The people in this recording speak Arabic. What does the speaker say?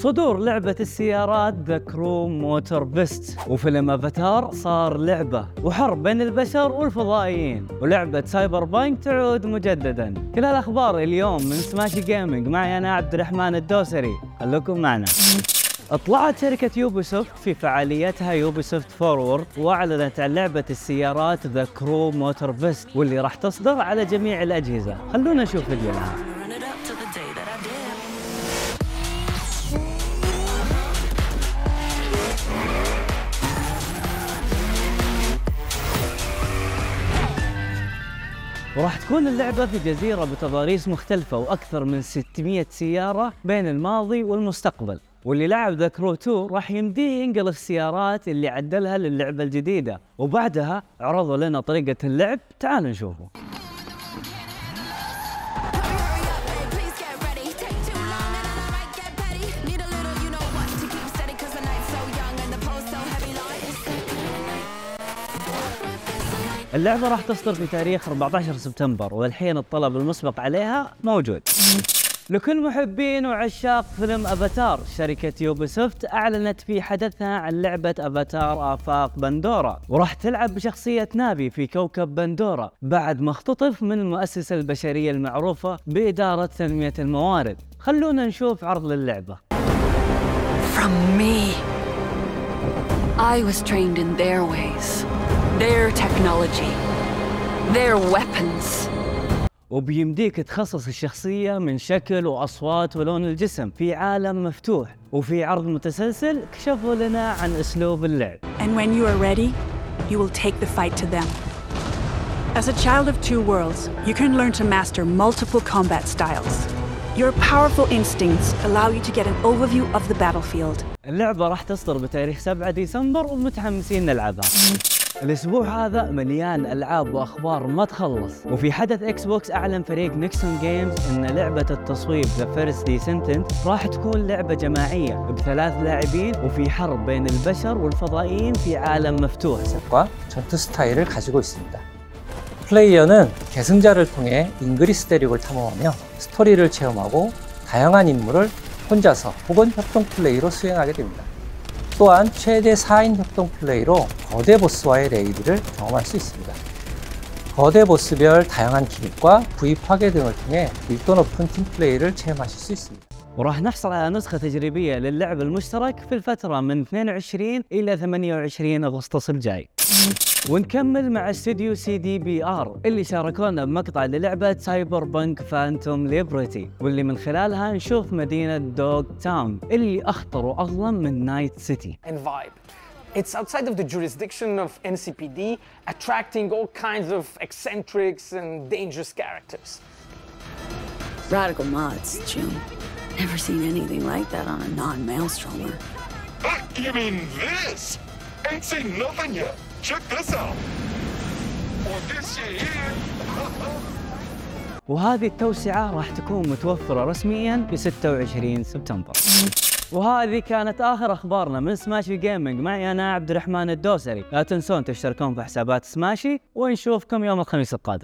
صدور لعبة السيارات The Crew Motorfest وفيلم افاتار صار لعبة وحرب بين البشر والفضائيين ولعبة Cyberpunk تعود مجددا. كل الأخبار اليوم من سماشي جيمنج معي أنا عبد الرحمن الدوسري. خلوكم معنا. اطلعت شركة يوبيسوفت في فعاليتها Ubisoft Forward وأعلنت عن لعبة السيارات The Crew Motorfest واللي راح تصدر على جميع الأجهزة. خلونا نشوف فيديو وراح تكون اللعبة في جزيرة بتضاريس مختلفة وأكثر من 600 سيارة بين الماضي والمستقبل. واللي لعب ذا كرو 2 راح يمديه ينقل السيارات اللي عدلها للعبة الجديدة. وبعدها عرضوا لنا طريقة اللعب تعال نشوفه. اللعبة راح تصدر في تاريخ 14 سبتمبر والحين الطلب المسبق عليها موجود. لكل محبين وعشاق فيلم أفاتار شركة يوبيسوفت أعلنت في حدثها عن لعبة أفاتار آفاق بندورا وراح تلعب بشخصية نابي في كوكب بندورا بعد ما اختطف من المؤسسة البشرية المعروفة بإدارة تنمية الموارد. خلونا نشوف عرض للعبة. From me. I was trained in their ways, their technology, their weapons. وبيمديك تخصص الشخصية من شكل وأصوات ولون الجسم في عالم مفتوح وفي عرض متسلسل كشفوا لنا عن أسلوب اللعب And when you are ready, you will take the fight to them. As a child of two worlds, you can learn to master multiple combat styles. Your powerful instincts allow you to get an overview of the battlefield. اللعبة راح تصدر بتاريخ 7 ديسمبر ومتحمسين نلعبها الاسبوع هذا مليان العاب واخبار ما تخلص وفي حدث اكس بوكس اعلن فريق نيكسون جيمز ان لعبه التصويب ذا فيرست ديسنتنت راح تكون لعبه جماعيه بثلاث لاعبين وفي حرب بين البشر والفضائيين في عالم مفتوح 과 전투 스타일을 가지고 있습니다. 플레이어는 계승자를 통해 잉그리스 대륙을 탐험하며 스토리를 체험하고 다양한 임무를 혼자서 혹은 협동 플레이로 수행하게 됩니다. 또한 최대 4인 협동 플레이로 거대 보스와의 레이드를 경험할 수 있습니다. 거대 보스별 다양한 기믹과 부위 파괴 등을 통해 밀도 높은 팀 플레이를 체험하실 수 있습니다. وراح نحصل على نسخة تجريبية للعب المشترك في الفترة من 22 إلى 28 أغسطس الجاي ونكمل مع استوديو CDPR اللي شاركونا بمقطع للعبة Cyberpunk Phantom Liberty واللي من خلالها نشوف مدينة Dogtown اللي أخطر وأظلم من Night City and vibe. It's outside of the jurisdiction of NCPD, attracting all kinds of eccentrics and dangerous characters. Radical mods, Jim. Never seen anything like that on a non-maelstromer. You mean this? Ain't seen nothing yet. Check this out. Or this. وهذه التوسعة راح تكون متوفرة رسميا في 26 سبتمبر وهذه كانت آخر أخبارنا من سماشي جيمنج معي أنا عبد الرحمن الدوسري لا تنسون تشتركون في حسابات سماشي ونشوفكم يوم الخميس القادم